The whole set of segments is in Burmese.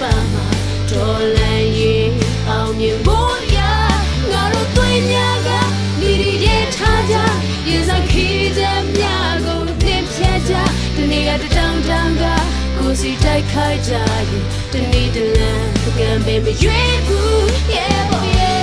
ပတ်မှာတော်လန်ရေးအောင်မြင်ဖို့ရငါတို့သွေးများကမိရီရဲ့ထားကြရေစခီးတဲ့မြကိုသင်ဖြတ်ကြဒီနေ့ကတတောင်တောင်ကကိုစီတိုက်ခိုက်ကြရင်ဒီနေ့တလန်ကံပဲမရွေးဘူး yeah boy yeah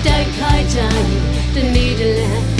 don't cry, darling. The needle left.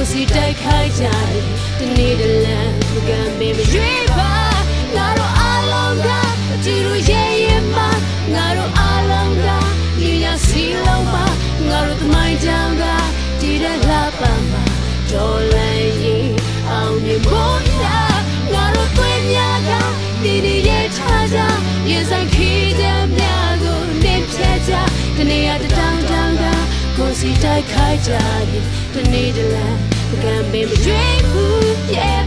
Als je duik houdt, ja, de Nederlander kan meer. ခိုက်ကြရင်တနေ့တလံပကံပင်မကြွေးဘူး yeah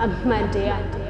I'm my dad.